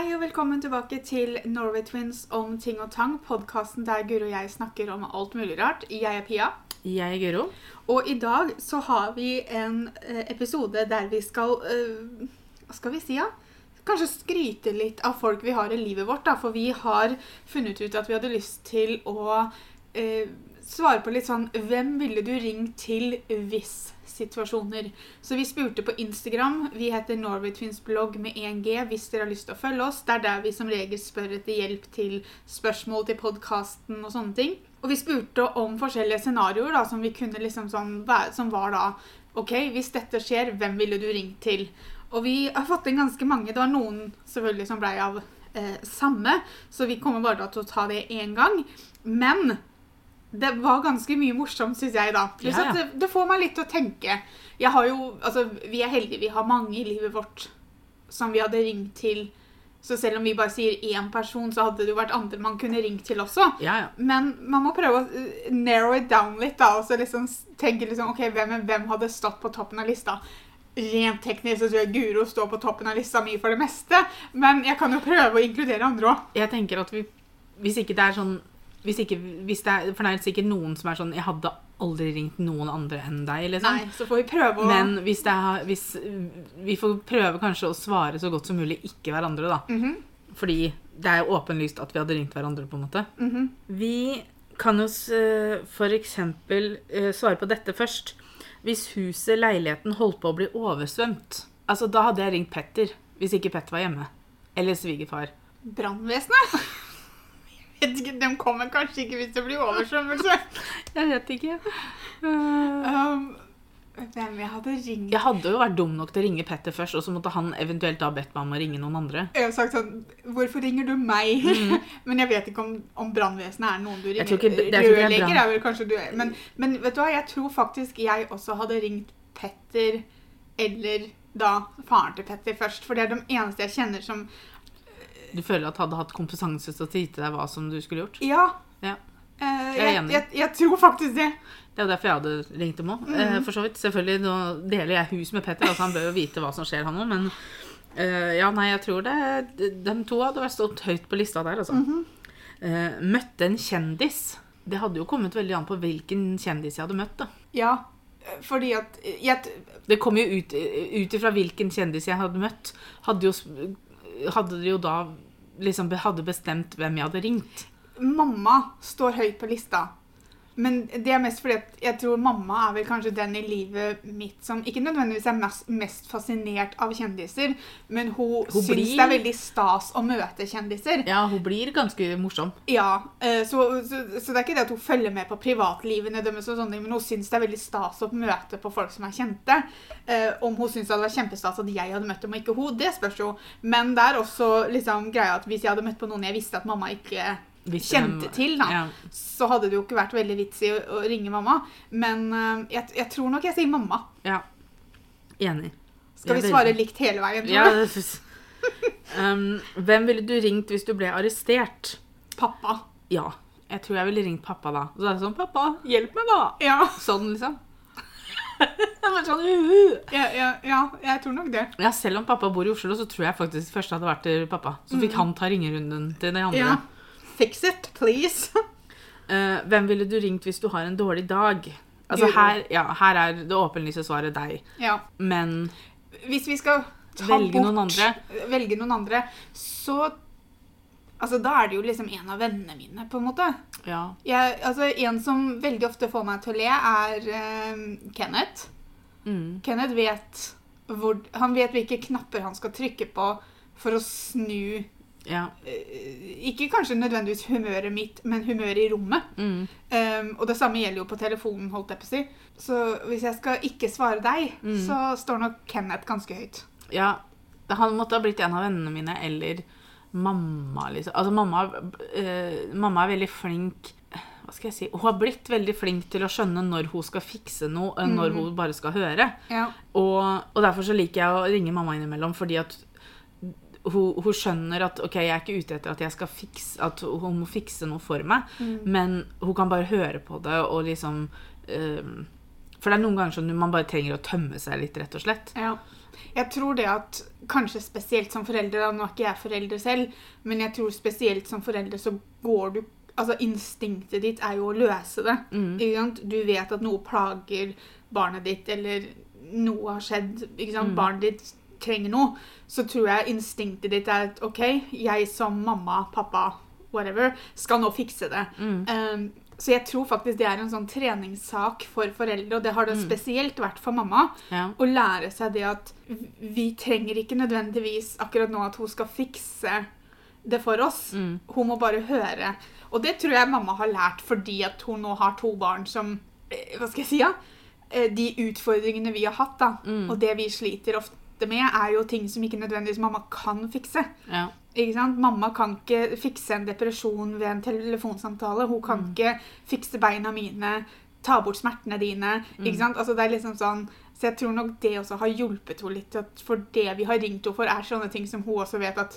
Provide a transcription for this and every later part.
Hei og velkommen tilbake til Norway Twins om ting og tang. Podkasten der Guro og jeg snakker om alt mulig rart. Jeg er Pia. Jeg er Guro. Og i dag så har vi en eh, episode der vi skal eh, Hva skal vi si, ja? Kanskje skryte litt av folk vi har i livet vårt. da, For vi har funnet ut at vi hadde lyst til å eh, svare på litt sånn Hvem ville du ringt til hvis situasjoner? Så vi spurte på Instagram. Vi heter Norway Twins blogg med 1G hvis dere har lyst til å følge oss. Det er der vi som regel spør etter hjelp til spørsmål til podkasten og sånne ting. Og vi spurte om forskjellige scenarioer da, som liksom sånn, som var da OK, hvis dette skjer, hvem ville du ringt til? Og vi har fått inn ganske mange. Det var noen selvfølgelig som blei av eh, samme, så vi kommer bare til å ta det én gang. Men det var ganske mye morsomt, syns jeg, da. Ja, ja. det, det får meg litt til å tenke. Jeg har jo Altså, vi er heldige. Vi har mange i livet vårt som vi hadde ringt til. Så selv om vi bare sier én person, så hadde det jo vært andre man kunne ringt til også. Ja, ja. Men man må prøve å uh, narrow it down litt, da. Og så liksom tenke liksom, ok, hvem, hvem hadde stått på toppen av lista? Rent teknisk så tror jeg Guro står på toppen av lista mi for det meste. Men jeg kan jo prøve å inkludere andre òg. Jeg tenker at vi Hvis ikke det er sånn hvis ikke, hvis det er, For det er sikkert noen som er sånn Jeg hadde aldri ringt noen andre enn deg, liksom. Nei, så får vi prøve å Men hvis det er hvis, Vi får prøve kanskje å svare så godt som mulig ikke hverandre, da. Mhm, Fordi det er jo åpenlyst at vi hadde ringt hverandre, på en måte. mhm. Vi kan jo eh, eksempel eh, svare på dette først. Hvis huset, leiligheten, holdt på å bli oversvømt, altså da hadde jeg ringt Petter. Hvis ikke Petter var hjemme. Eller svigerfar. Brannvesenet? Vet ikke, De kommer kanskje ikke hvis det blir oversvømmelse. Jeg vet ikke. Um, hvem jeg hadde ringt Jeg hadde jo vært dum nok til å ringe Petter først, og så måtte han eventuelt da bedt meg om å ringe noen andre. Jeg har sagt sånn Hvorfor ringer du meg? men jeg vet ikke om, om brannvesenet er noen du ringer. Er Rørlegger brann. er vel kanskje du er. Men, men vet du hva, jeg tror faktisk jeg også hadde ringt Petter eller da faren til Petter først. For det er de eneste jeg kjenner som Du føler at hadde hatt kompetanse til å si til deg hva som du skulle gjort? Ja. Ja. Eh, Jeg jeg, jeg, jeg tror faktisk det. Det er jo derfor jeg hadde ringt dem òg. Mm. for så vidt. Selvfølgelig, nå deler jeg hus med Petter, altså han bør jo vite hva som skjer, han òg, men uh, ja, nei, jeg tror det de, to hadde vært stått høyt på lista der, altså. Eh, møtte en kjendis. Det hadde jo kommet veldig an på hvilken kjendis jeg hadde møtt, da. Ja. eh, Fordi at jeg, Det kom jo ut ut ifra hvilken kjendis jeg hadde møtt, hadde jo Hadde de jo da liksom hadde bestemt hvem jeg hadde ringt. Mamma står høyt på lista. Men det er mest fordi at jeg tror mamma er vel kanskje den i livet mitt som ikke nødvendigvis er mest, mest fascinert av kjendiser, men hun, Hun syns blir- det er veldig stas å møte kjendiser. Ja, hun blir ganske morsom. Ja, eh, så, så, så det er ikke det at hun følger med på privatlivene deres, og sånne, men hun syns det er veldig stas å møte på folk som er kjente. Eh, om hun syns det hadde vært kjempestas at jeg hadde møtt dem og ikke hun, det spørs jo. Men det er også liksom greia at hvis jeg hadde møtt på noen jeg visste at mamma ikke Kjente til, da, Ja. så hadde det jo ikke vært veldig vits i å, å ringe mamma. Men uh, jeg, jeg tror nok jeg sier mamma. ja. Enig. Skal vi svare likt hele veien? tror Ja, du? um, hvem ville du ringt hvis du ble arrestert? Pappa. Ja, jeg tror jeg ville ringt pappa da. Så er det sånn, pappa, hjelp meg da. Ja, Sånn liksom. Sånn, ja, ja, ja, jeg tror nok det. ja, selv om pappa bor i Oslo, så tror jeg faktisk det hadde vært til pappa. Så fikk han ta ringerunden til de andre. Ja. Fix it, please. Uh, hvem ville du ringt hvis du har en dårlig dag? Altså her, ja, her er det åpenlyse svaret deg. Ja. Men Hvis vi skal Velge bort, noen andre. velge noen andre, så Altså, da er det jo liksom en av vennene mine, på en måte. ja, Jeg, altså, en som veldig ofte får meg til å le, er uh, Kenneth. mm, Kenneth vet hvor Han vet hvilke knapper han skal trykke på for å snu ja, eh, Ikke kanskje nødvendigvis humøret mitt, men humøret i rommet. mm, Um, og det samme gjelder jo på telefonen, holdt jeg på å si. Så hvis jeg skal ikke svare deg, Mm. så står nok Kenneth ganske høyt. ja. Han måtte ha blitt en av vennene mine, eller mamma, liksom. Altså, mamma, uh, mamma er veldig flink Hva skal jeg si? Hun har blitt veldig flink til å skjønne når hun skal fikse noe, når hun bare skal høre. Ja. Og, og derfor så liker jeg å ringe mamma innimellom, fordi at hun, hun skjønner at ok, jeg er ikke ute etter at jeg skal fikse At hun må fikse noe for meg, men hun kan bare høre på det og liksom eh, For det er noen ganger som man bare trenger å tømme seg litt, rett og slett. Ja. Jeg tror det at kanskje spesielt som foreldre, da, nå er ikke jeg forelder selv, men jeg tror spesielt som foreldre så går du Altså instinktet ditt er jo å løse det. Mm. Du vet at noe plager barnet ditt, eller noe har skjedd. Ikke? Mm. Barnet ditt trenger noe. Så tror jeg instinktet ditt er at OK, jeg som mamma, pappa, whatever, skal nå fikse det. Mm. Um, så jeg tror faktisk det er en sånn treningssak for foreldre, og det har det spesielt vært for mamma. Ja. Å lære seg det at vi trenger ikke nødvendigvis akkurat nå at hun skal fikse det for oss. Mm. Hun må bare høre. Og det tror jeg mamma har lært fordi at hun nå har to barn som eh, Hva skal jeg si, ja? Eh, De utfordringene vi har hatt, da, Mm. og det vi sliter ofte med, er jo ting som ikke nødvendigvis mamma kan fikse. Ja. Ikke sant? Mamma kan ikke fikse en depresjon ved en telefonsamtale. Hun kan ikke fikse beina mine, ta bort smertene dine. Ikke sant? Altså, det er liksom sånn Så jeg tror nok det også har hjulpet henne litt. At for det vi har ringt henne for, er sånne ting som hun også vet at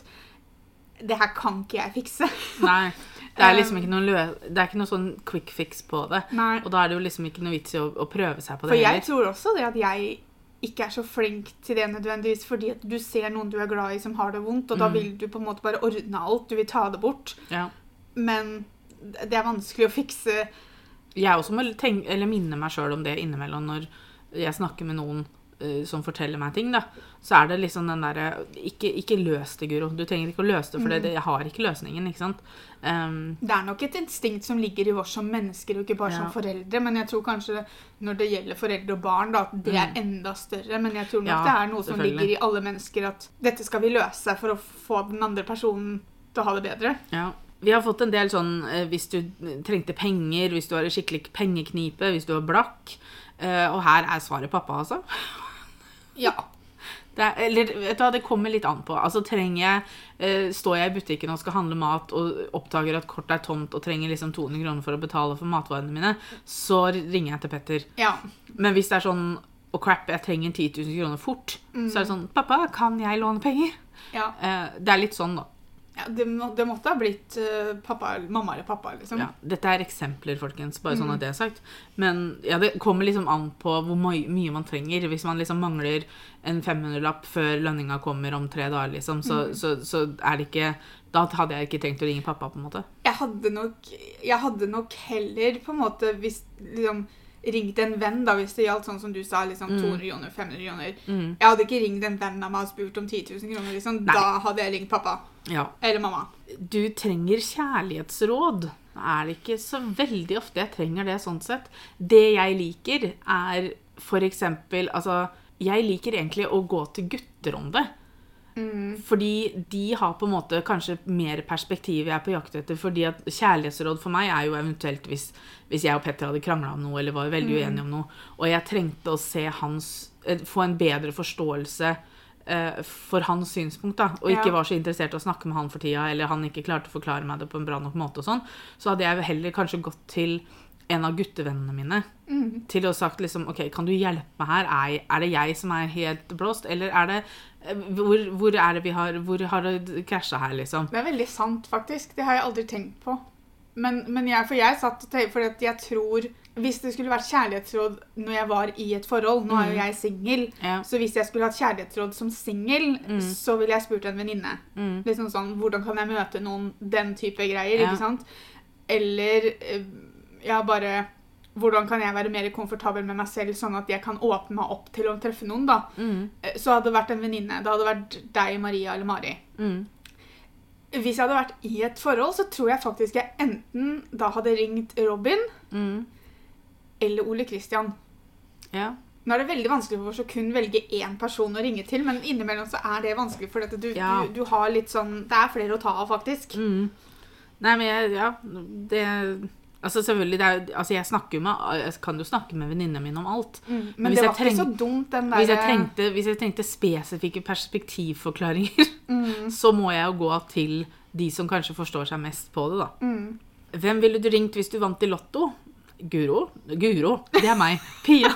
det her kan ikke jeg fikse. Nei. Det er liksom ikke noe, lø det er ikke noe sånn quick fix på det. Nei. Og da er det jo liksom ikke noe vits i å, å prøve seg på det For jeg heller. tror også det at jeg ikke er så flink til det nødvendigvis, fordi at du ser noen du er glad i som har det vondt, og da Mm. vil du på en måte bare ordne alt. Du vil ta det bort. Ja. Men det er vanskelig å fikse Jeg også må tenke, eller minne meg sjøl om det innimellom når jeg snakker med noen som forteller meg ting. da, Så er det liksom den derre ikke, ikke løs det, Guro. Du trenger ikke å løse det, for det, jeg har ikke løsningen. ikke sant? Um, Det er nok et instinkt som ligger i oss som mennesker, og ikke bare Ja. som foreldre. Men jeg tror kanskje når det gjelder foreldre og barn, da, at det er enda større. Men jeg tror nok Mm. Ja, det er noe som ligger i alle mennesker, at dette skal vi løse for å få den andre personen til å ha det bedre. ja. Vi har fått en del sånn eh, hvis du trengte penger, hvis du har en skikkelig pengeknipe, hvis du er blakk. Eh, og her er svaret pappa, altså. Ja. Det, er, eller, det kommer litt an på. Altså, trenger jeg, eh, Står jeg i butikken og skal handle mat og oppdager at kortet er tomt og trenger liksom 200 kroner for å betale for matvarene mine, så ringer jeg til Petter. ja. Men hvis det er sånn og crap, jeg trenger 10 000 kroner fort, så er det sånn Pappa, kan jeg låne penger? ja. Eh, det er litt sånn, da. Ja det, må, det måtte ha blitt eh, pappa, mamma eller pappa, liksom. Ja, dette er eksempler, folkens. Bare sånn at det er sagt. Men ja, det kommer liksom an på hvor my mye man trenger. Hvis man liksom mangler en 500-lapp før lønninga kommer om tre dager, liksom, så, så, så er det ikke Da hadde jeg ikke trengt å ringe pappa, på en måte. Jeg hadde nok Jeg hadde nok heller på en måte hvis liksom ringt en venn, da, hvis det gjaldt sånn som du sa, liksom 200 kroner, 500 kroner. Mm. Jeg hadde ikke ringt en venn av meg og spurt om 10 000 kroner, liksom. Da hadde jeg ringt pappa. Ja. Eller mamma. Du trenger kjærlighetsråd. Er det ikke så veldig ofte jeg trenger det sånn sett. Det jeg liker, er for eksempel Altså, jeg liker egentlig å gå til gutter om det. Fordi de har på en måte kanskje mer perspektiv jeg er på jakt etter. Fordi at kjærlighetsråd for meg er jo eventuelt hvis, hvis jeg og Petter hadde krangla om noe, eller var veldig uenige om noe, og jeg trengte å se hans eh, Få en bedre forståelse eh, for hans synspunkt, da, og ikke var så interessert i å snakke med han for tida, eller han ikke klarte å forklare meg det på en bra nok måte og sånn, så hadde jeg heller kanskje gått til en av guttevennene mine til å ha sagt liksom OK, kan du hjelpe meg her? Er, er det jeg som er helt blåst, eller er det eh, Hvor, hvor er det vi har Hvor har det krasja her, liksom? Det er veldig sant, faktisk. Det har jeg aldri tenkt på. Men, men jeg, for jeg satt og tenkte, for jeg tror Hvis det skulle vært kjærlighetsråd når jeg var i et forhold Nå er jo jeg singel. Ja. Så hvis jeg skulle hatt kjærlighetsråd som singel, så ville jeg spurt en venninne. Mm. Liksom sånn, Hvordan kan jeg møte noen? Den type greier. Ja. ikke sant? Eller ja, bare Hvordan kan jeg være mer komfortabel med meg selv, sånn at jeg kan åpne meg opp til å treffe noen? da? Mm. Eh, Så hadde det vært en venninne. Det hadde vært deg, Maria eller Mari. Mm. Hvis jeg hadde vært i et forhold, så tror jeg faktisk jeg enten da hadde ringt Robin Mm. eller Ole Christian. Ja. Nå er det veldig vanskelig for oss å kun velge én person å ringe til, men innimellom så er det vanskelig, for du, Ja. du, du har litt sånn Det er flere å ta av, faktisk. Mm. Nei, men jeg Ja, det Altså, selvfølgelig, det er, altså jeg med Jeg kan jo snakke med venninnene mine om alt. Men, men det var var ikke så dumt, den der Hvis hvis jeg trengte spesifikke perspektivforklaringer, Mm. så må jeg jo gå til de som kanskje forstår seg mest på det, da. Mm. Hvem ville du ringt hvis du vant i Lotto? Guro? Guro, det er meg. Pia.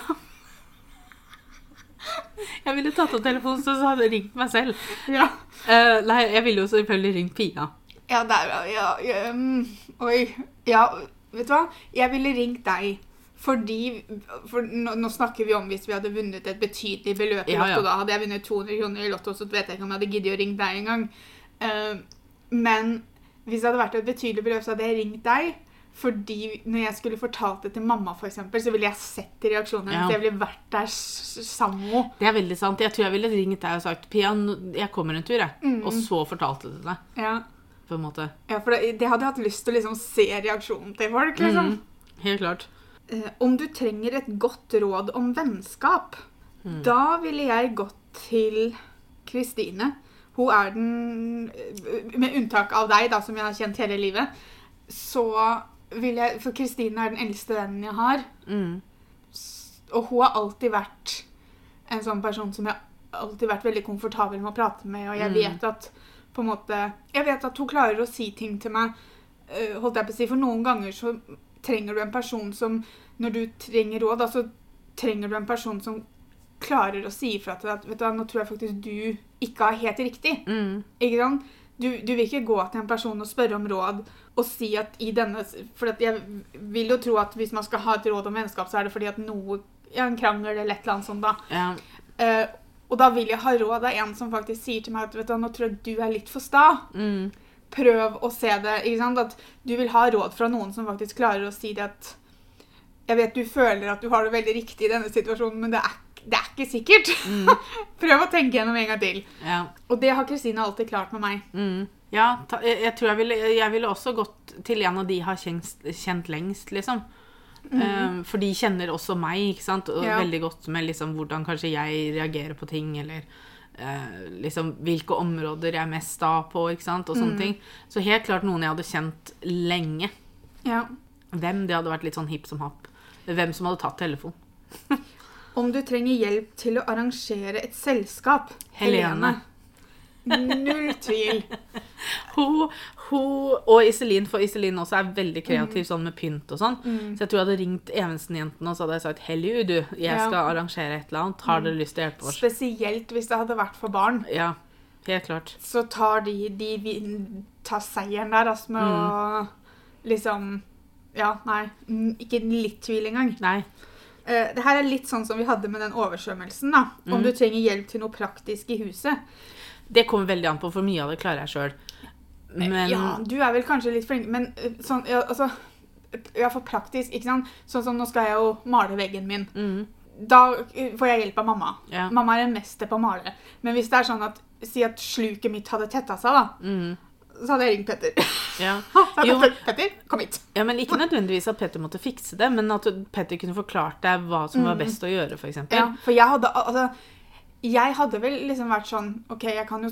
Jeg ville tatt opp telefonen, så hadde jeg ringt meg selv. Ja. Uh, nei, jeg ville jo selvfølgelig ringt Pia. Ja, der, ja, ja, mm, Oi. Ja, vet du hva? Jeg ville ringt deg Fordi For nå, nå snakker vi om hvis vi hadde vunnet et betydelig beløp i Ja, ja. Da hadde jeg vunnet 200 kroner i Lotto, så vet jeg ikke om jeg hadde giddet å ringe deg engang. Uh, men hvis det hadde vært et betydelig beløp, så hadde jeg ringt deg. Fordi når jeg skulle fortalt det til mamma, for eksempel, så ville jeg sett reaksjonen hennes. Ja. Jeg ville vært der sammen med. Det er veldig sant. Jeg tror jeg ville ringt deg og sagt Pia, jeg kommer en tur, jeg. Mm. Og så fortalte det til deg. Ja. På en måte. ja, for det, det hadde jeg hatt lyst til å liksom se reaksjonen til folk. liksom. Mm. Helt klart. Eh, om du trenger et godt råd om vennskap, Mm. da ville jeg gått til Kristine. Hun er den eh, Med unntak av deg, da, som jeg har kjent hele livet, så vil jeg For Kristine er den eldste vennen jeg har. Mm. Og hun har alltid vært en sånn person som jeg alltid vært veldig komfortabel med å prate med, og jeg Mm. vet at på en måte Jeg vet at hun klarer å si ting til meg, eh, holdt jeg på å si, for noen ganger så trenger du en person som Når du trenger råd, da, så trenger du en person som klarer å si ifra til deg at vet du, hva, nå tror jeg faktisk du ikke har helt riktig. Mm. Ikke sant? Du, du vil ikke gå til en person og spørre om råd og si at i denne For jeg vil jo tro at hvis man skal ha et råd om vennskap, så er det fordi at noe ja, En krangel eller et eller annet sånt, da. Ja. Eh, og da vil jeg ha råd av en som faktisk sier til meg at vet du, nå tror jeg du er litt for sta. Mm. Prøv å se det. ikke sant? At du vil ha råd fra noen som faktisk klarer å si det at Jeg vet du føler at du har det veldig riktig i denne situasjonen, men det er, det er ikke sikkert. Mm. Prøv å tenke gjennom en gang til. ja. Og det har Kristine alltid klart med meg. Mm. Ja, ta, jeg, jeg tror jeg ville, jeg ville også gått til en av de har kjent, kjent lengst, liksom. Eh, for de kjenner også meg, ikke sant? Og. Ja. veldig godt med liksom, hvordan kanskje jeg reagerer på ting, eller eh, liksom hvilke områder jeg er mest sta på, ikke sant? Og sånne mm. ting. Så helt klart noen jeg hadde kjent lenge. Ja. Hvem, det hadde vært litt sånn hipp som happ. Hvem som hadde tatt telefon. Om du trenger hjelp til å arrangere et selskap Helene. Null tvil. Hun, hun og Iselin, for Iselin også er veldig kreativ sånn med pynt og sånn. Så jeg tror jeg hadde ringt Evensen-jentene og så hadde jeg sagt Hell you, du. Jeg Ja. skal arrangere et eller annet. Har dere lyst til å hjelpe oss? Spesielt hvis det hadde vært for barn. Ja, helt klart. Så tar de, de tar seieren der, altså, med å liksom Ja, nei. Ikke litt tvil engang. Nei. Eh, det her er litt sånn som vi hadde med den oversvømmelsen. da. Om du trenger hjelp til noe praktisk i huset. Det kommer veldig an på, for mye av det klarer jeg sjøl. Men Ja, du er vel kanskje litt flink, men eh, sånn ja, altså Ja, for praktisk, ikke sant. Sånn som nå skal jeg jo male veggen min. mm, Da eh, får jeg hjelp av mamma. Ja. Mamma er en mester på å male. Men hvis det er sånn at Si at sluket mitt hadde tetta seg, da. mm, Så hadde jeg ringt Petter. ja. Jo, Petter, kom hit. ja, men ikke nødvendigvis at Petter måtte fikse det, men at Petter kunne forklart deg hva som var best å gjøre, f.eks. Mm. Ja, for jeg hadde altså Jeg hadde vel liksom vært sånn OK, jeg kan jo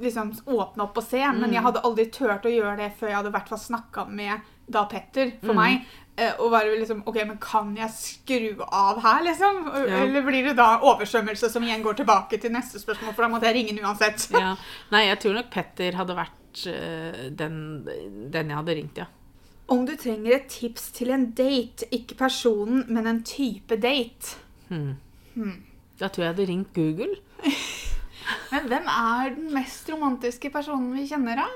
liksom åpne opp og se, men jeg hadde aldri turt å gjøre det før jeg hadde hvert fall snakka med da Petter, for meg. eh, Og var liksom OK, men kan jeg skru av her, liksom? Ja. Eller blir det da oversvømmelse som igjen går tilbake til neste spørsmål, for da måtte jeg ringe den uansett. Ja. Nei, jeg tror nok Petter hadde vært eh, den, den jeg hadde ringt, ja. Om du trenger et tips til en date, ikke personen, men en type date. Hmm. Hmm. Da tror jeg jeg hadde ringt Google. Men hvem er den mest romantiske personen vi kjenner, da?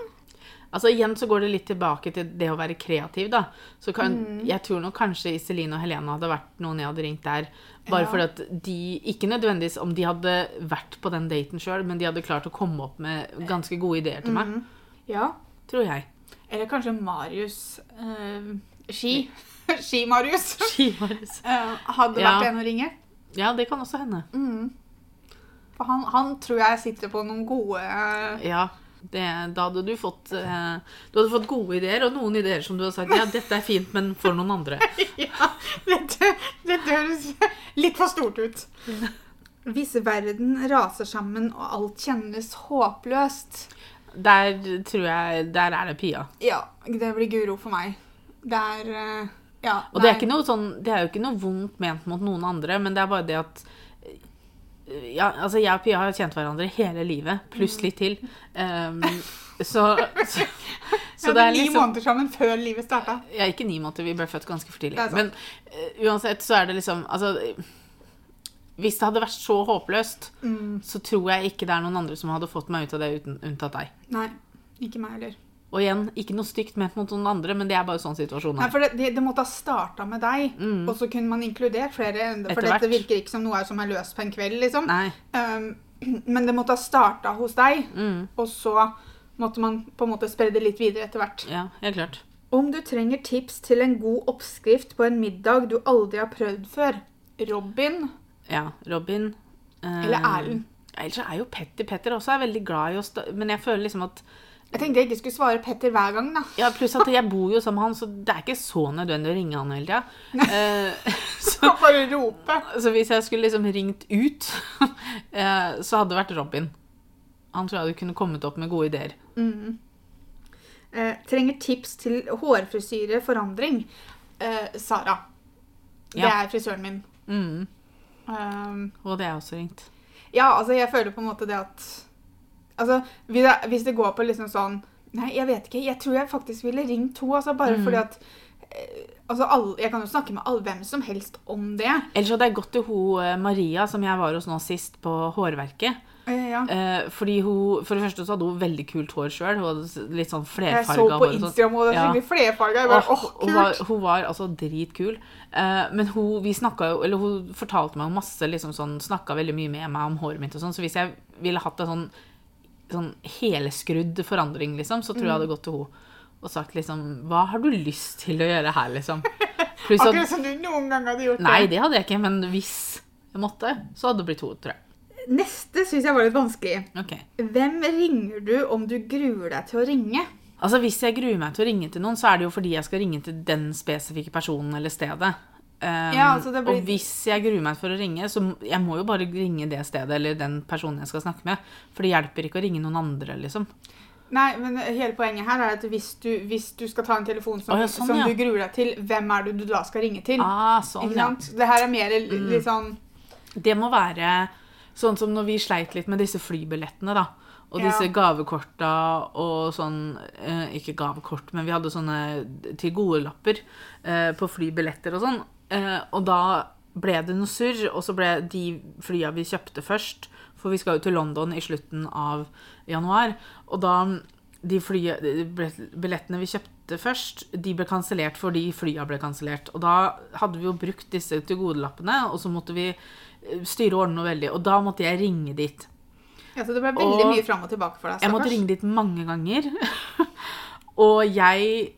Altså Igjen så går det litt tilbake til det å være kreativ, da. Så kan, Mm. Jeg tror nok kanskje Iselin og Helene hadde vært noen jeg hadde ringt der. Bare Ja. fordi at de Ikke nødvendigvis om de hadde vært på den daten sjøl, men de hadde klart å komme opp med ganske gode ideer til meg. Mhm. Ja. Tror jeg. Eller kanskje Marius øh, Ski. Ski-Marius. Ski-Marius. hadde Ja. vært en å ringe. Ja, det kan også hende. Mm. For han, han tror jeg sitter på noen gode eh, Ja, det, da hadde du fått eh, Du hadde fått gode ideer, og noen ideer som du hadde sagt ja, dette er fint, men for noen andre. Ja, dette, dette høres litt for stort ut. Hvis verden raser sammen og alt kjennes håpløst Der tror jeg Der er det Pia. Ja, det blir Guro for meg. Det er eh, Ja. Og det er, sånn, det er jo ikke noe vondt ment mot noen andre, men det er bare det at eh, ja, altså Jeg og Pia har kjent hverandre hele livet, pluss litt til. Um, så, så, så det hadde liksom, ni måneder sammen før livet starta. Ja, ikke ni måneder, vi ble født ganske for tidlig. Er. Men uh, uansett så er det liksom Altså Hvis det hadde vært så håpløst, Mm. så tror jeg ikke det er noen andre som hadde fått meg ut av det uten, unntatt deg. Nei, ikke meg heller. Og igjen, ikke noe stygt ment mot noen andre, men det er bare sånn situasjonen Nei, er. for det, det, det måtte ha starta med deg, og så kunne man inkludert flere. For Mm. Dette virker ikke som noe som er løst på en kveld, liksom. Nei. Um, men det måtte ha starta hos deg, Mm. og så måtte man på en måte spre det litt videre etter hvert. Ja, helt klart. Om du trenger tips til en god oppskrift på en middag du aldri har prøvd før, Robin Ja, Robin. eh, eller Erlend? Ellers er jo Petter Petter også er veldig glad i å stå Men jeg føler liksom at Jeg tenkte jeg ikke skulle svare Petter hver gang, da. Ja, pluss at jeg bor jo med han, så det er ikke så nødvendig å ringe han hele tida. Uh, så, Bare rope. så hvis jeg skulle liksom ringt ut, uh, så hadde det vært Robin. Han tror jeg hadde kunne kommet opp med gode ideer. Eh, trenger tips til hårfrisyre forandring. Eh, Sara. Det Ja. er frisøren min. Mm. Og det er også ringt. ja, altså jeg føler på en måte det at Altså, hvis det, går på liksom sånn Nei, jeg vet ikke. Jeg tror jeg faktisk ville ringt to, altså bare fordi at eh, Altså, alle, jeg kan jo snakke med alle, hvem som helst om det. Ellers hadde jeg gått til hun eh, Maria, som jeg var hos nå sist, på hårverket. Ja. Eh, fordi hun, For det første så hadde hun veldig kult hår sjøl. Litt sånn Jeg så på sånn. Instagram, og det Ja. skikkelig flerfarga. Hun, var, hun var altså dritkul. Eh, men hun, vi jo, eller hun fortalte meg masse, liksom sånn, snakka veldig mye med meg om håret mitt og sånn. Så hvis jeg ville hatt det sånn, sånn helskrudd forandring, liksom, så tror jeg jeg hadde gått til henne og sagt liksom Hva har du lyst til å gjøre her, liksom? Pluss Akkurat som du noen gang hadde gjort Nei, det. det hadde jeg ikke, men hvis jeg måtte, så hadde det blitt henne, tror jeg. Neste syns jeg var litt vanskelig. Okay. Hvem ringer du om du gruer deg til å ringe? Altså, Hvis jeg gruer meg til å ringe til noen, så er det jo fordi jeg skal ringe til den spesifikke personen eller stedet. Um, Ja, altså, det blir- Og hvis jeg gruer meg for å ringe, så jeg må jo bare ringe det stedet eller den personen jeg skal snakke med. For det hjelper ikke å ringe noen andre, liksom. Nei, men hele poenget her er at hvis du, hvis du skal ta en telefon som, oh, ja, sånn, som ja. du gruer deg til, hvem er det du da skal ringe til? Ah, sånn, Ikke. Mm. sant? Det her er mer li- litt sånn Det må være sånn som når vi sleit litt med disse flybillettene, da. Og disse gavekorta og sånn eh, Ikke gavekort, men vi hadde sånne gode lapper på flybilletter og sånn. Eh, og da ble det noe surr, og så ble de flya vi kjøpte først For vi skal jo til London i slutten av januar. Og da de flya, de billettene vi kjøpte først, de ble kansellert fordi flya ble kansellert. Og da hadde vi jo brukt disse tilgodelappene, og så måtte vi eh, styre og ordne noe veldig. Og da måtte jeg ringe dit. ja, så Det ble veldig Og- mye fram og tilbake for deg. Jeg måtte ringe dit mange ganger. og jeg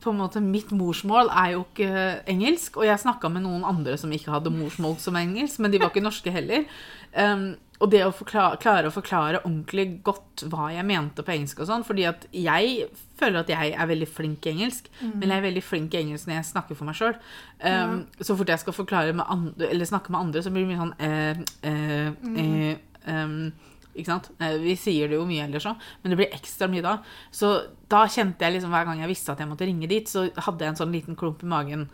på en måte, Mitt morsmål er jo ikke engelsk, og jeg snakka med noen andre som ikke hadde morsmål som engelsk, men de var ikke norske heller. Um, og det å forklare, klare å forklare ordentlig godt hva jeg mente på engelsk og sånn, fordi at jeg føler at jeg er veldig flink i engelsk, men jeg er veldig flink i engelsk når jeg snakker for meg sjøl. Um, Så fort jeg skal forklare med andre, eller snakke med andre, så blir det mye sånn eh, eh, eh, um, ikke sant? Eh, Vi sier det jo mye ellers òg, men det blir ekstra mye da. Så da kjente jeg liksom hver gang jeg visste at jeg måtte ringe dit, så hadde jeg en sånn liten klump i magen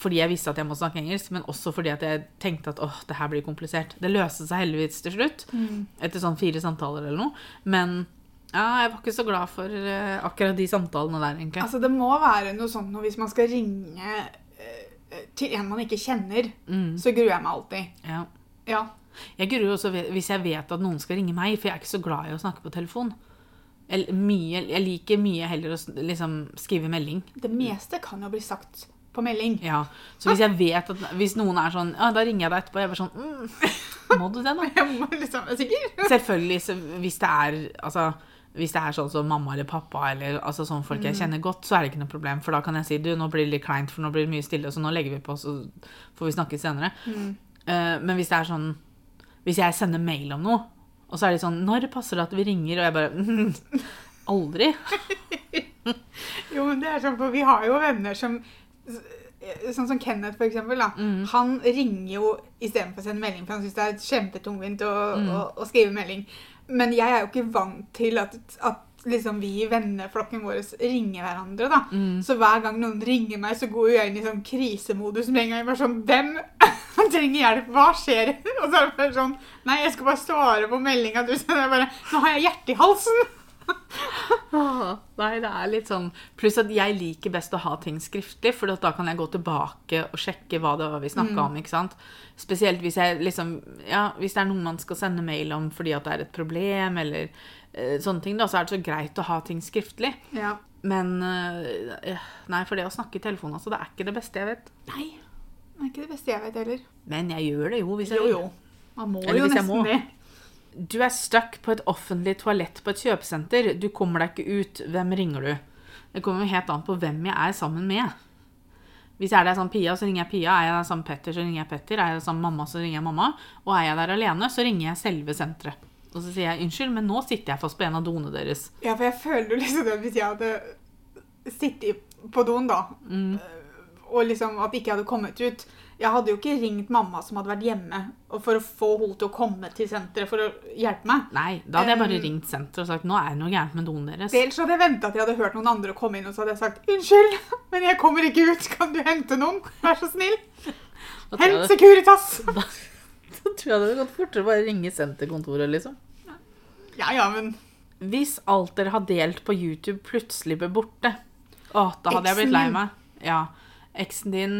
fordi jeg visste at jeg måtte snakke engelsk, men også fordi at jeg tenkte at åh, det her blir komplisert. Det løste seg heldigvis til slutt, etter sånn fire samtaler eller noe. Men ja, jeg var ikke så glad for uh, akkurat de samtalene der, egentlig. Altså, Det må være noe sånt når hvis man skal ringe uh, til en man ikke kjenner, Mm. så gruer jeg meg alltid. Ja. Ja. Jeg gruer også hvis jeg vet at noen skal ringe meg, for jeg er ikke så glad i å snakke på telefon. Jeg, mye, jeg liker mye heller å liksom, skrive melding. Det meste kan jo bli sagt på melding. Ja, Så hvis jeg vet at hvis noen er sånn Ja, da ringer jeg deg etterpå. Jeg bare sånn mm, Må du det, da? Jeg må liksom være sikker. Selvfølgelig, så hvis det er Altså hvis det er sånn som mamma eller pappa eller altså sånn folk jeg kjenner godt, så er det ikke noe problem. For da kan jeg si du, nå blir det litt kleint, for nå blir det mye stille, så nå legger vi på, så får vi snakke senere. Eh, men hvis det er sånn Hvis jeg sender mail om noe, og så er det sånn Når passer det at vi ringer? Og jeg bare mm, Aldri. Jo, men det er sånn, for vi har jo venner som Sånn som Kenneth, for eksempel. Da. Han ringer jo istedenfor å sende melding, for han syns det er kjempetungvint å, å, å skrive melding. Men jeg er jo ikke vant til at, at liksom vi i venneflokken vår ringer hverandre. da. Så hver gang noen ringer meg, så går jeg inn i sånn krisemodus med en gang. Jeg bare sånn Hvem trenger hjelp? Hva skjer? Og så er det bare sånn Nei, jeg skal bare svare på meldinga du sender. Nå har jeg hjertet i halsen! Nei, det er litt sånn Pluss at jeg liker best å ha ting skriftlig, for da kan jeg gå tilbake og sjekke hva det var vi snakka om. ikke sant? Spesielt hvis jeg liksom Ja, hvis det er noe man skal sende mail om fordi at det er et problem, eller eh, sånne ting, da, så er det så greit å ha ting skriftlig. Ja. Men eh, Nei, for det å snakke i telefonen, altså, det er ikke det beste jeg vet. Nei. Det er ikke det beste jeg vet heller. Men jeg gjør det jo hvis jeg Jo, vil. jo. Man må Eller jo nesten det. Du er stuck på et offentlig toalett på et kjøpesenter. Du kommer deg ikke ut. Hvem ringer du? Det kommer jo helt an på hvem jeg er sammen med. Hvis jeg er der sammen Pia, så ringer jeg Pia. Er jeg der sammen Petter, så ringer jeg Petter. Er jeg der sammen mamma, så ringer jeg mamma. Og er jeg der alene, så ringer jeg selve senteret. Og så sier jeg unnskyld, men nå sitter jeg fast på en av doene deres. Ja, for jeg føler jo liksom det hvis jeg hadde sittet på doen, da, Mm. og liksom at ikke hadde kommet ut Jeg hadde jo ikke ringt mamma som hadde vært hjemme, for å få henne til å komme til senteret for å hjelpe meg. Nei, da hadde jeg bare ringt senteret og sagt nå er det noe gærent med doen deres. Dels hadde jeg venta til jeg hadde hørt noen andre komme inn, og så hadde jeg sagt unnskyld, men jeg kommer ikke ut. Kan du hente noen? Vær så snill. Da Hent Securitas. Da tror jeg det hadde gått fortere bare ringe senterkontoret, liksom. Ja, ja, men Hvis alt dere har delt på YouTube plutselig ble borte Å, da hadde jeg blitt lei meg. Ja. Eksen din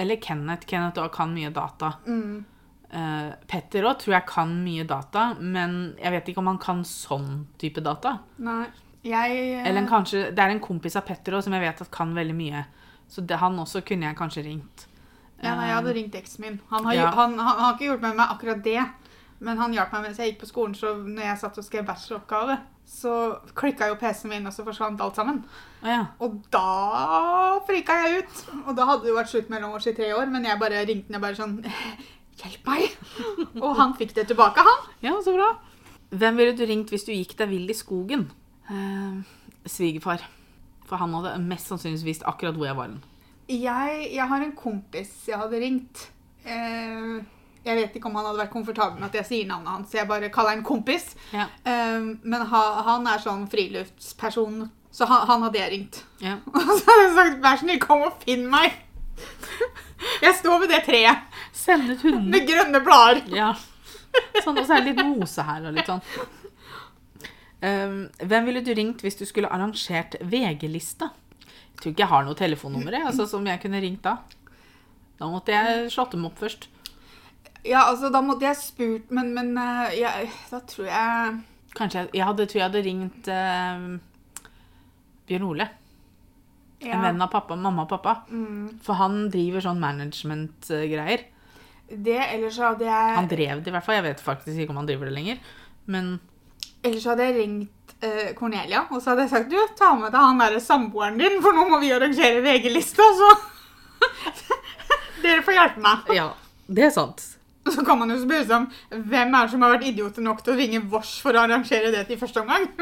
eller Kenneth. Kenneth òg kan mye data. mm, Uh, Petter òg tror jeg kan mye data, men jeg vet ikke om han kan sånn type data. Nei. Jeg Eller kanskje, Det er en kompis av Petter òg som jeg vet at kan veldig mye. Så det, han også kunne jeg kanskje ringt. Ja, nei, jeg hadde ringt eksen min. Han har, Ja. han, han, han har ikke hjulpet meg med akkurat det. Men han hjalp meg mens jeg gikk på skolen, så når jeg satt og skrev bacheloroppgave, så klikka jo PC-en min, og så forsvant alt sammen. Ja. Og da frika jeg ut. Og da hadde det jo vært slutt mellom oss i tre år, men jeg bare ringte ned bare sånn Hjelp meg! Og han fikk det tilbake, han. ja, så bra. Hvem ville du ringt hvis du gikk deg vill i skogen? Eh, svigerfar. For han hadde mest sannsynligvis visst akkurat hvor jeg var. Jeg, jeg har en kompis jeg hadde ringt. Eh, jeg vet ikke om han hadde vært komfortabel med at jeg sier navnet hans, så jeg bare kaller han kompis. Ja. Um, men ha, han er sånn friluftsperson, så han, han hadde jeg ringt. Ja. Og så hadde jeg sagt 'vær snill, kom og finn meg'. Jeg står ved det treet Send ut hunden. med grønne blader. Ja. Sånn, og så er det litt mose her og litt sånn. Um, hvem ville du ringt hvis du skulle arrangert VG-lista? Jeg tror ikke jeg har noe telefonnummer altså, som jeg kunne ringt da. Da måtte jeg slått dem opp først. Ja, altså, da måtte jeg spurt, men, men eh, jeg, da tror jeg Kanskje jeg, jeg hadde, tror jeg hadde ringt eh, Bjørn Ole. ja, En venn av pappa, mamma og pappa. mm, For han driver sånn management-greier. Det, eller så hadde jeg Han drev det i hvert fall. Jeg vet faktisk ikke om han driver det lenger. Men Ellers hadde jeg ringt eh, Cornelia, og så hadde jeg sagt du, ta med deg han derre samboeren din, for nå må vi arrangere VG-lista, så Dere får hjelpe meg. ja, det er sant. Så kan man jo spørre seg om hvem er det som har vært idioter nok til å ringe Vårs for å arrangere det til første omgang?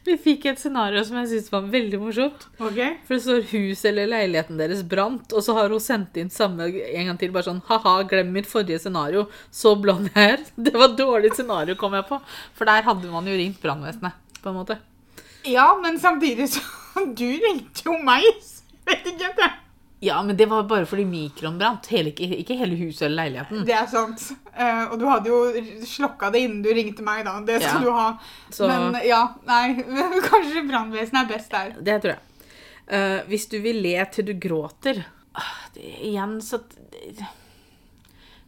Vi fikk et scenario som jeg syntes var veldig morsomt. Okay. For det står huset eller leiligheten deres brant', og så har hun sendt inn samme en gang til. Bare sånn 'ha-ha, glem mitt forrige scenario'. Så blond jeg er. Det var et dårlig scenario, kom jeg på. For der hadde man jo ringt brannvesenet, på en måte. Ja, men samtidig så Du ringte jo meg, vet ikke det. Ja, men det var bare fordi mikroen brant. Hele, ikke, hele huset eller leiligheten. Det er sant. Uh, og du hadde jo slokka det innen du ringte meg, da. Det skal Ja. du ha. Så Men ja, nei. Kanskje brannvesenet er best der. det tror jeg. Uh, hvis du vil le til du gråter uh, det, Igjen, så det,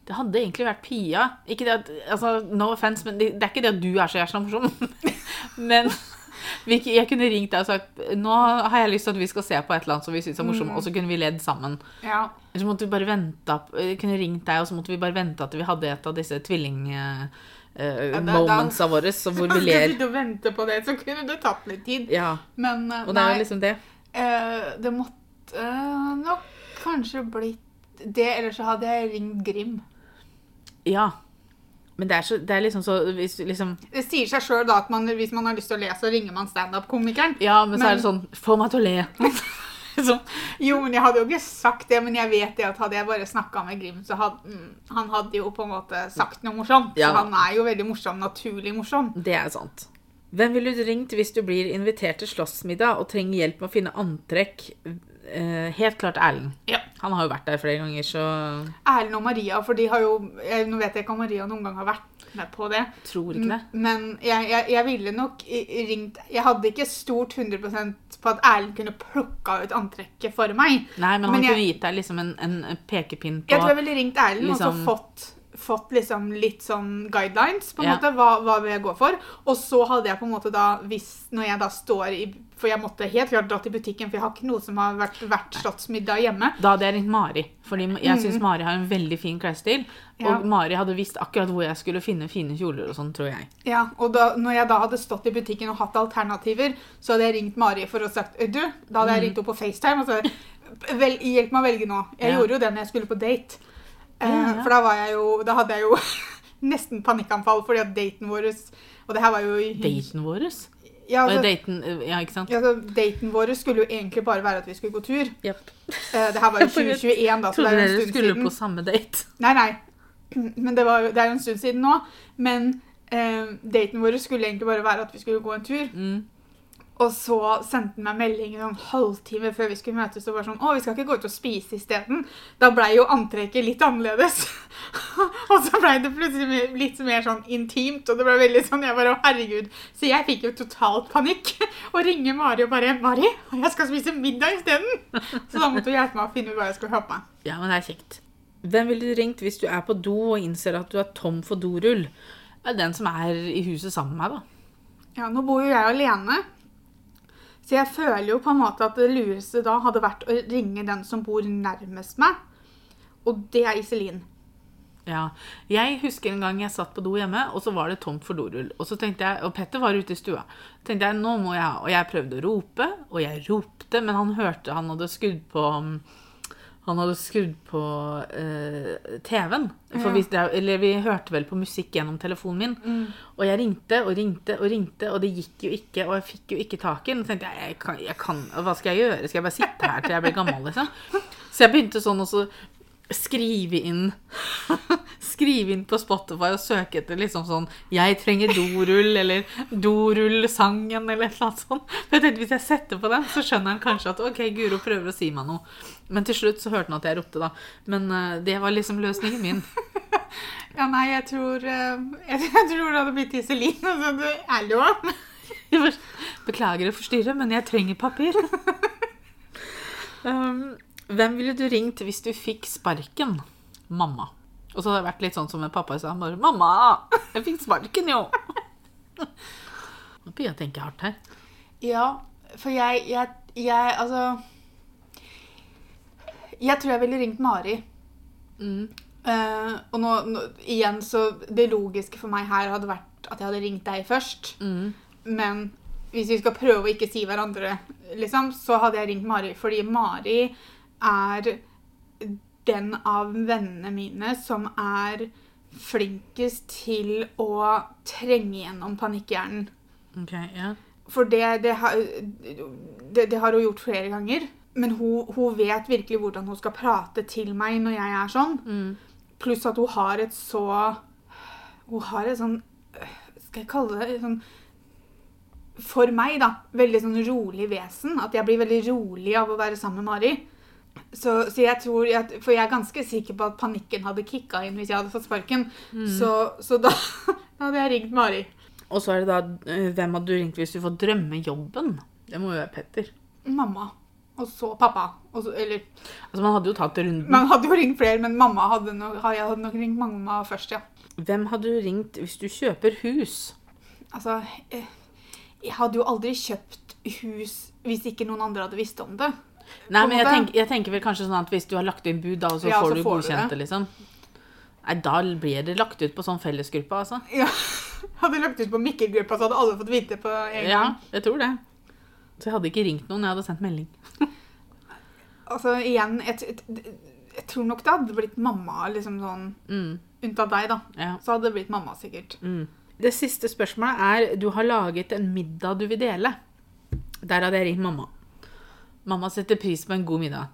det hadde egentlig vært Pia. Ikke det at, altså, No offense, men det, det er ikke det at du er så jævla morsom. men jeg kunne ringt deg og sagt Nå har jeg lyst til at vi skal se på et eller annet som vi syns er morsomt, og så kunne vi ledd sammen. Ja. Eller så måtte vi bare vente Jeg kunne ringt deg, og så måtte vi bare vente at vi hadde et av disse da- tvilling-momentsa våre, så hvor vi Hvis du vente på det, så kunne det tatt litt tid. Ja, Men uh, og det er jo liksom det. Uh, det måtte eh, nok kanskje blitt det, eller så hadde jeg ringt Grim. Ja. Men det er, så, det er liksom så hvis liksom Det sier seg sjøl at man, hvis man har lyst til å le, så ringer man standup-komikeren. Ja, men så er det sånn Få meg til å le. så, Jo, men jeg hadde jo ikke sagt det, men jeg vet det at hadde jeg bare snakka med Grim, så hadde mm, han hadde jo på en måte sagt noe morsomt. Ja. Så han er jo veldig morsom, naturlig morsom. Det er sant. Hvem ville du ringt hvis du blir invitert til slåssmiddag og trenger hjelp med å finne antrekk? Eh, helt klart Erlend. Ja. Han har jo vært der flere ganger, så Erlend og Maria, for de har jo jeg, Nå vet jeg ikke om Maria noen gang har vært med på det. Tror ikke det. Men jeg, jeg, jeg ville nok ringt Jeg hadde ikke stort 100% på at Erlend kunne plukka ut antrekket for meg. Nei, men, Men han kunne gitt deg liksom en, en pekepinn på Jeg tror jeg ville ringt Erlend og liksom- så fått, fått liksom litt sånn guidelines, på en Ja. måte. Hva, hva vil jeg gå for? Og så hadde jeg på en måte da, hvis når jeg da står i For jeg måtte helt klart dra til butikken, for jeg har ikke noe som har vært vært slottsmiddag hjemme. Da hadde jeg ringt Mari, fordi jeg syns Mm. Mari har en veldig fin klesstil. Ja. Og Mari hadde visst akkurat hvor jeg skulle finne fine kjoler og sånn, tror jeg. Ja, og da, når jeg da hadde stått i butikken og hatt alternativer, så hadde jeg ringt Mari for å sagt Du, da hadde jeg ringt henne på FaceTime og sagt hjelp meg å velge nå. Jeg Ja. gjorde jo det når jeg skulle på date. Eh, Ja. For da var jeg jo Da hadde jeg jo nesten panikkanfall fordi at daten vår Og det her var jo Daten vår? Ja, Altså, daten, eh, ja, ikke sant? ja, altså, daten vår skulle jo egentlig bare være at vi skulle gå tur. Yep. Eh, det her var jo 2021, da, så det Trodde er en dere skulle på samme date. Nei, nei. Men det, var det er jo en stund siden nå. Men eh, daten vår skulle egentlig bare være at vi skulle gå en tur. Mm. Og så sendte han meg melding en halvtime før vi skulle møtes og var sånn Å, vi skal ikke gå ut og spise isteden. Da blei jo antrekket litt annerledes. og så blei det plutselig litt mer sånn intimt, og det ble veldig sånn Jeg bare Å, herregud. Så jeg fikk jo totalt panikk. Og ringer Mari og bare 'Mari, jeg skal spise middag isteden.' Så da måtte hun hjelpe meg å finne ut hva jeg skulle ha på meg. Ja, men det er kjekt. Hvem ville du ringt hvis du er på do og innser at du er tom for dorull? Den som er i huset sammen med meg, da. Ja, nå bor jo jeg alene. Så jeg føler jo på en måte at det lureste da hadde vært å ringe den som bor nærmest meg. Og det er Iselin. Ja. Jeg husker en gang jeg satt på do hjemme, og så var det tomt for dorull. Og så tenkte jeg, og Petter var ute i stua. tenkte jeg, nå må jeg Og jeg prøvde å rope, og jeg ropte, men han hørte Han hadde skudd på han hadde skrudd på eh, TV-en. For Ja. vi, eller vi hørte vel på musikk gjennom telefonen min. Og jeg ringte og ringte og ringte, og det gikk jo ikke. Og jeg fikk jo ikke tak i den. Så tenkte jeg, jeg kan, jeg kan, hva skal jeg gjøre? Skal jeg bare sitte her til jeg blir gammel? liksom? Så jeg begynte sånn også skrive inn Skrive inn på Spotify og søke etter liksom sånn 'Jeg trenger dorull', eller 'Dorullsangen', eller et eller annet sånt. For jeg tenkte Hvis jeg setter på den, så skjønner han kanskje at ok, Guro prøver å si meg noe. Men til slutt så hørte han at jeg ropte, da. Men uh, det var liksom løsningen min. Ja, nei, jeg tror uh, Jeg, tror det hadde blitt Iselin. Altså, du, lov. Beklager å forstyrre, men jeg trenger papir. um, hvem ville du ringt hvis du fikk sparken? Mamma. Og så hadde det vært litt sånn som med pappa sa. Bare 'Mamma, jeg fikk sparken, jo'. Nå begynner jeg å tenke hardt her. Ja, for jeg, jeg, jeg Altså Jeg tror jeg ville ringt Mari. Mm. Uh, og nå, nå igjen så Det logiske for meg her hadde vært at jeg hadde ringt deg først. Mm. Men hvis vi skal prøve å ikke si hverandre, liksom, så hadde jeg ringt Mari. Fordi Mari er den av vennene mine som er flinkest til å trenge gjennom panikkhjernen. Ok, ja. For det, det, har, det, det har hun gjort flere ganger. Men hun, hun vet virkelig hvordan hun skal prate til meg når jeg er sånn. Mm. Pluss at hun har et så Hun har et sånn Skal jeg kalle det sånn For meg, da. Veldig sånn rolig vesen. At jeg blir veldig rolig av å være sammen med Mari. Så, så jeg tror at, For jeg er ganske sikker på at panikken hadde kicka inn hvis jeg hadde fått sparken. Så, så da, da hadde jeg ringt Mari. Og så er det da eh, Hvem hadde du ringt hvis du får drømmejobben? Det må jo være Petter. Mamma. Og så pappa. Og så, eller Altså, man hadde jo tatt runden. Man hadde jo ringt flere, men mamma hadde nok, jeg hadde nok ringt mamma først, ja. Hvem hadde du ringt hvis du kjøper hus? Altså, eh, jeg hadde jo aldri kjøpt hus hvis ikke noen andre hadde visst om det. Nei, men jeg tenker, jeg tenker vel kanskje sånn at hvis du har lagt inn bud, da, så Ja, får så du får du godkjent det. det, liksom. Nei, da blir det lagt ut på sånn fellesgruppe, altså. Ja, Hadde lagt ut på Mikkel-gruppa, så hadde alle fått vite på en Ja, jeg tror det. Så jeg hadde ikke ringt noen, jeg hadde sendt melding. Altså, igjen, jeg, jeg, jeg tror nok det hadde blitt mamma, liksom sånn, Mm, unntatt deg, da. ja. Så hadde det blitt mamma, sikkert. Mm. Det siste spørsmålet er du har laget en middag du vil dele. Der hadde jeg ringt mamma. Mamma setter pris på en god middag.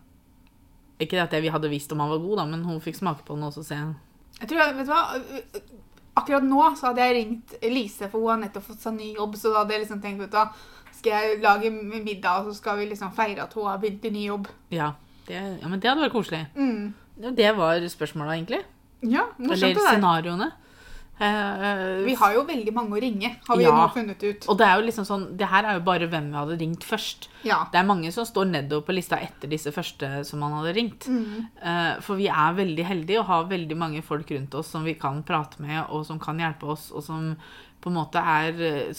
Ikke det at jeg hadde visst om han var god, da, men hun fikk smake på den også sen. se. Jeg tror, vet du hva? Akkurat nå så hadde jeg ringt Lise, for hun har nettopp fått seg ny jobb. Så da hadde jeg liksom tenkt, vet du hva, skal jeg lage middag, og så skal vi liksom feire at hun har begynt i ny jobb. Ja, det, ja men det hadde vært koselig. Mm. Det var spørsmålet, egentlig. Ja, morsomt Eller scenarioene. Eh, Vi har jo veldig mange å ringe, har vi Ja. nå funnet ut. Og det er jo liksom sånn, det her er jo bare hvem vi hadde ringt først. Ja. Det er mange som står nedover på lista etter disse første som man hadde ringt. Eh, For vi er veldig heldige og har veldig mange folk rundt oss som vi kan prate med, og som kan hjelpe oss, og som på en måte er eh,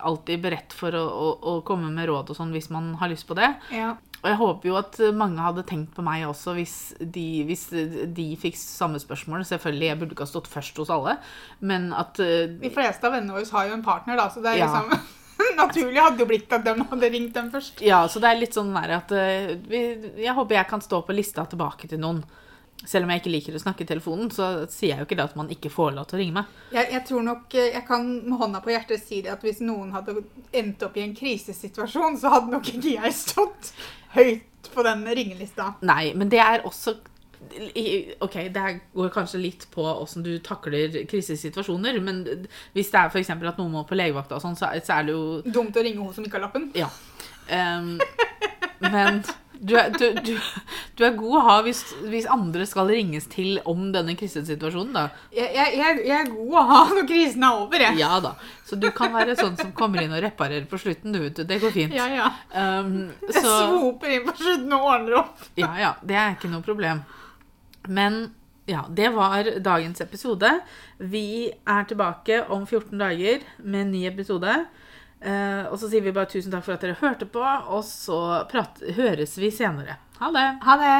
alltid beredt for å, å, å komme med råd og sånn hvis man har lyst på det. ja. Og jeg håper jo at mange hadde tenkt på meg også hvis de, hvis de fikk samme spørsmål. Selvfølgelig, jeg burde ikke ha stått først hos alle, men at eh, De fleste av vennene våre har jo en partner, da, så det er Ja. liksom Naturlig hadde jo blitt at de hadde ringt dem først. Ja, så det er litt sånn der at eh, vi, Jeg håper jeg kan stå på lista tilbake til noen. Selv om jeg ikke liker å snakke i telefonen, så sier jeg jo ikke det at man ikke får lov til å ringe meg. Jeg, jeg tror nok eh, Jeg kan med hånda på hjertet si det at hvis noen hadde endt opp i en krisesituasjon, så hadde nok ikke jeg stått høyt på den ringelista. Nei, men det er også Ok, det går kanskje litt på åssen du takler krisesituasjoner, men hvis det er f.eks. at noen må på legevakta og sånn, så, er- så er det jo Dumt å ringe hun som ikke har lappen. Ja. Um, men du er, du, du, du er god å ha hvis, hvis andre skal ringes til om denne krisesituasjonen, da. Jeg, jeg, jeg, jeg er god å ha når krisen er over, jeg. Ja da. Så du kan være sånn som kommer inn og reparerer på slutten, du. Det går fint. Ja, ja. Jeg så svoper inn på slutten og ordner opp. ja, ja. Det er ikke noe problem. Men ja, det var dagens episode. Vi er tilbake om 14 dager med en ny episode. Eh, og så sier vi bare tusen takk for at dere hørte på, og så prat høres vi senere. Ha det! Ha det.